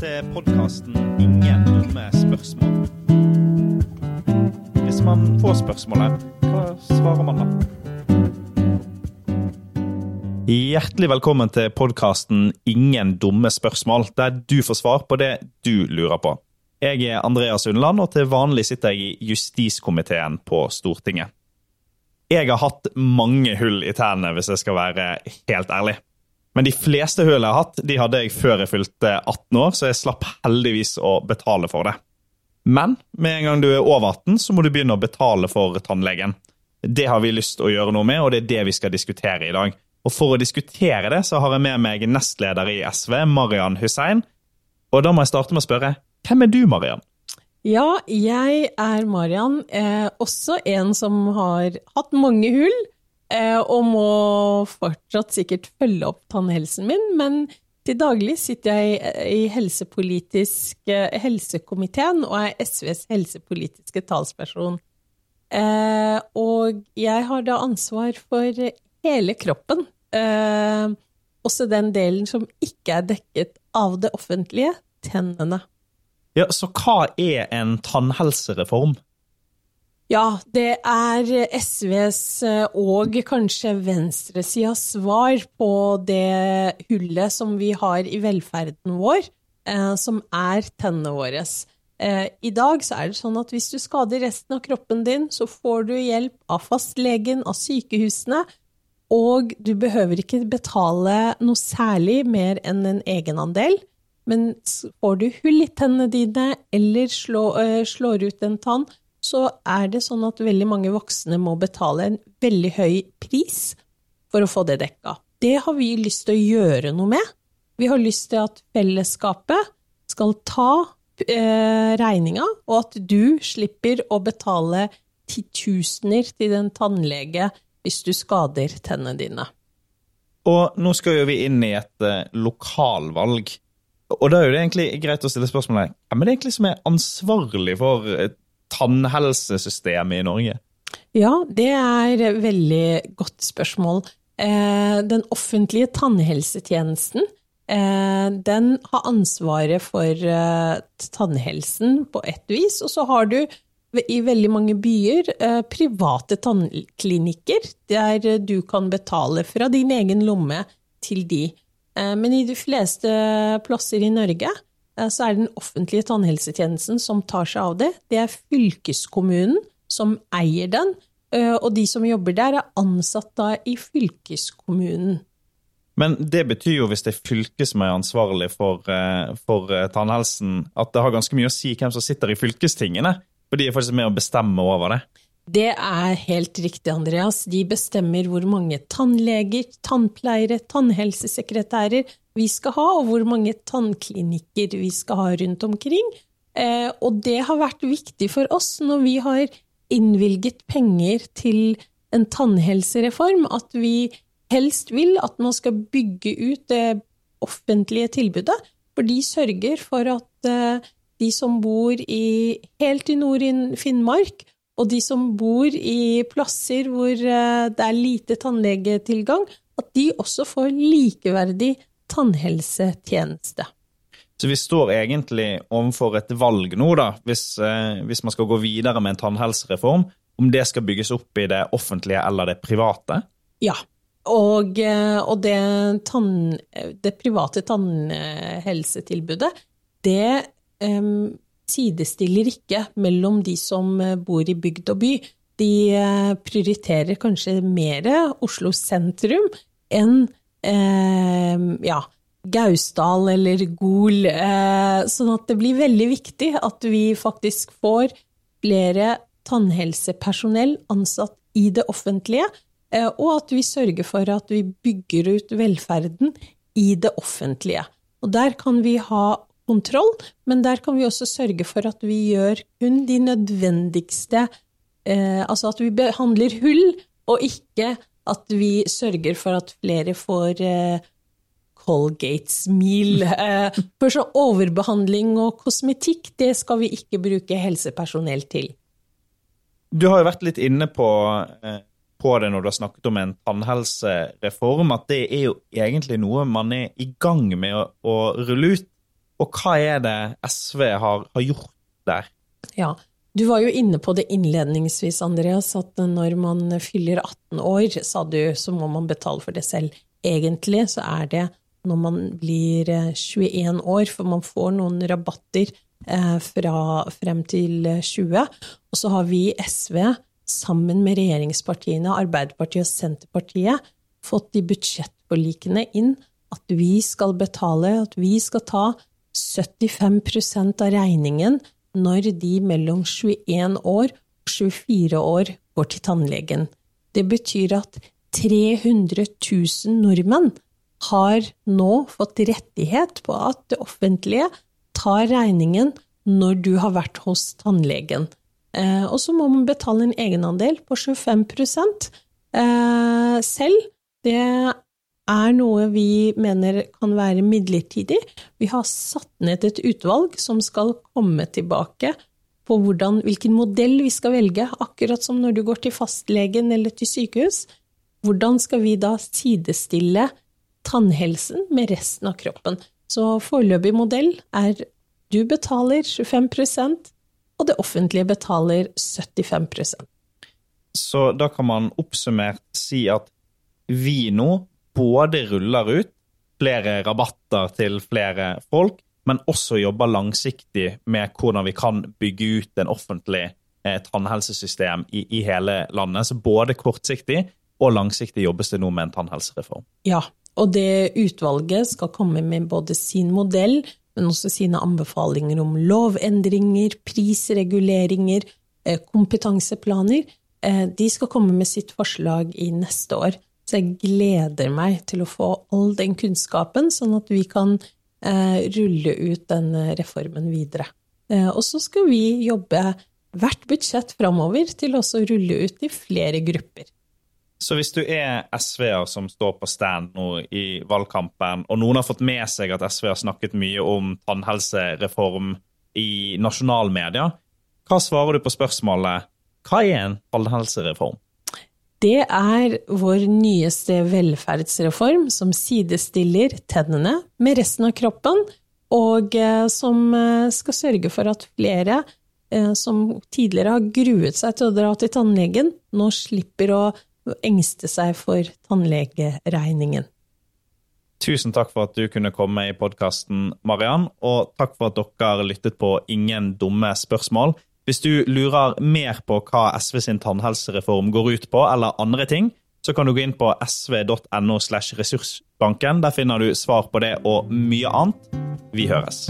til podkasten 'Ingen dumme spørsmål'. Hvis man får spørsmålet, hva svarer man da? Hjertelig velkommen til podkasten 'Ingen dumme spørsmål', der du får svar på det du lurer på. Jeg er Andreas Underland, og til vanlig sitter jeg i justiskomiteen på Stortinget. Jeg har hatt mange hull i tærne, hvis jeg skal være helt ærlig. Men de fleste hull jeg har hatt, de hadde jeg før jeg fylte 18 år, så jeg slapp heldigvis å betale for det. Men med en gang du er over 18, så må du begynne å betale for tannlegen. Det har vi lyst til å gjøre noe med, og det er det vi skal diskutere i dag. Og For å diskutere det så har jeg med meg nestleder i SV, Marian Hussein. Og da må jeg starte med å spørre, hvem er du, Marian? Ja, jeg er Marian, eh, også en som har hatt mange hull, og må fortsatt sikkert følge opp tannhelsen min, men til daglig sitter jeg eh, i helsepolitisk eh, helsekomiteen og er SVs helsepolitiske talsperson. Eh, og jeg har da ansvar for hele kroppen, eh, også den delen som ikke er dekket av det offentlige, tennene. Ja, Så hva er en tannhelsereform? Ja, det er SVs eh, og kanskje venstresidas svar på det hullet som vi har i velferden vår, eh, som er tennene våre. Eh, I dag så er det sånn at hvis du skader resten av kroppen din, så får du hjelp av fastlegen, av sykehusene, og du behøver ikke betale noe særlig mer enn en egenandel. Men får du hull i tennene dine eller slå, uh, slår ut en tann, så er det sånn at veldig mange voksne må betale en veldig høy pris for å få det dekka. Det har vi lyst til å gjøre noe med. Vi har lyst til at fellesskapet skal ta uh, regninga, og at du slipper å betale titusener til en tannlege hvis du skader tennene dine. Og nå skal jo vi inn i et uh, lokalvalg. Og da er det egentlig greit å stille spørsmålet hvem er det egentlig som er ansvarlig for eh, tannhelsesystemet i Norge? Ja, det er et veldig godt spørsmål. Eh, den offentlige tannhelsetjenesten eh, den har ansvaret for tannhelsen på ett vis, og så har du i veldig mange byer private tannklinikker der du kan betale fra din egen lomme til de. Eh, men i de fleste plasser i Norge eh, så er det den offentlige tannhelsetjenesten som tar seg av det. Det er fylkeskommunen som eier den, eh, og de som jobber der, er ansatt da i fylkeskommunen. Men det betyr jo, hvis det er fylket som er ansvarlig for, for tannhelsen, at det har ganske mye å si hvem som sitter i fylkestingene? For de er faktisk med å bestemme over det? Det er helt riktig, Andreas. De bestemmer hvor mange tannleger, tannpleiere, tannhelsesekretærer vi skal ha, og hvor mange tannklinikker vi skal ha rundt omkring. Eh, og det har vært viktig for oss når vi har innvilget penger til en tannhelsereform, at vi helst vil at man skal bygge ut det offentlige tilbudet. For de sørger for at eh, de som bor i, helt i nord i Finnmark, og de som bor i plasser hvor eh, det er lite tannlegetilgang, at de også får likeverdig tannhelsetjeneste. Så vi står egentlig overfor et valg nå, da, hvis, eh, hvis, man skal gå videre med en tannhelsereform, om det skal bygges opp i det offentlige eller det private? Ja. Og, eh, og det, tann, det, private tannhelsetilbudet, det um, sidestiller ikke mellom de som eh, bor i bygd og by. De eh, prioriterer kanskje mer Oslo sentrum enn eh, ja, Gausdal eller Gol. Eh, sånn at det blir veldig viktig at vi faktisk får flere tannhelsepersonell ansatt i det offentlige, eh, og at vi sørger for at vi bygger ut velferden i det offentlige. Og der kan vi ha kontroll, men der kan vi også sørge for at vi gjør kun de nødvendigste eh, Altså at vi behandler hull, og ikke at vi sørger for at flere får eh, Colgate-smil. Eh, for så overbehandling og kosmetikk, det skal vi ikke bruke helsepersonell til. Du har jo vært litt inne på, eh, på det når du har snakket om en tannhelsereform, at det er jo egentlig noe man er i gang med å, å rulle ut Og hva er det SV har, har gjort der? Ja, du var jo inne på det innledningsvis, Andreas, at når man fyller 18 år, sa du, så må man betale for det selv. Egentlig så er det når man blir 21 eh, år, for man får noen rabatter eh, fra frem til 20. Og så har vi i SV, sammen med regjeringspartiene, Arbeiderpartiet og Senterpartiet, fått i budsjettforlikene inn at vi skal betale, at vi skal ta 75% av regningen når de mellom 21 år og 24 år går til tannlegen. Det betyr at 300 000 nordmenn har nå fått rettighet på at det offentlige tar regningen når du har vært hos tannlegen. Eh, og så må man betale en egenandel på 25 eh, selv. Det er noe vi mener kan være midlertidig. Vi har satt ned et utvalg som skal komme tilbake på hvordan, hvilken modell vi skal velge, akkurat som når du går til fastlegen eller til sykehus. Hvordan skal vi da sidestille tannhelsen med resten av kroppen? Så foreløpig modell er du betaler 25% og det offentlige betaler 75% Så da kan man oppsummert si at vi nå både ruller ut flere rabatter til flere folk, men også jobber langsiktig med hvordan vi kan bygge ut en offentlig eh, tannhelsesystem i, i, hele landet. Så både kortsiktig og langsiktig jobbes det nå med en tannhelsereform. Ja, og det utvalget skal komme med både sin modell, men også sine anbefalinger om lovendringer, prisreguleringer, eh, kompetanseplaner. Eh, de skal komme med sitt forslag i neste år. Så jeg gleder meg til å få all den kunnskapen, sånn at vi kan eh, rulle ut den reformen videre. Eh, og så skal vi jobbe hvert budsjett framover til også å rulle ut i flere grupper. Så hvis du er SV-er som står på stand nå i valgkampen, og noen har fått med seg at SV har snakket mye om tannhelsereform i nasjonalmedia, hva svarer du på spørsmålet hva er en tannhelsereform? Det er vår nyeste velferdsreform som sidestiller tennene med resten av kroppen, og eh, som eh, skal sørge for at flere eh, som tidligere har gruet seg til å dra til tannlegen, nå slipper å engste seg for tannlegeregningen. Tusen takk for at du kunne komme i podkasten, Mariann, og takk for at dere lyttet på Ingen dumme spørsmål. Hvis du lurer mer på hva SV sin tannhelsereform går ut på, eller andre ting, så kan du gå inn på sv.no. slash ressursbanken. Der finner du svar på det og mye annet. Vi høres.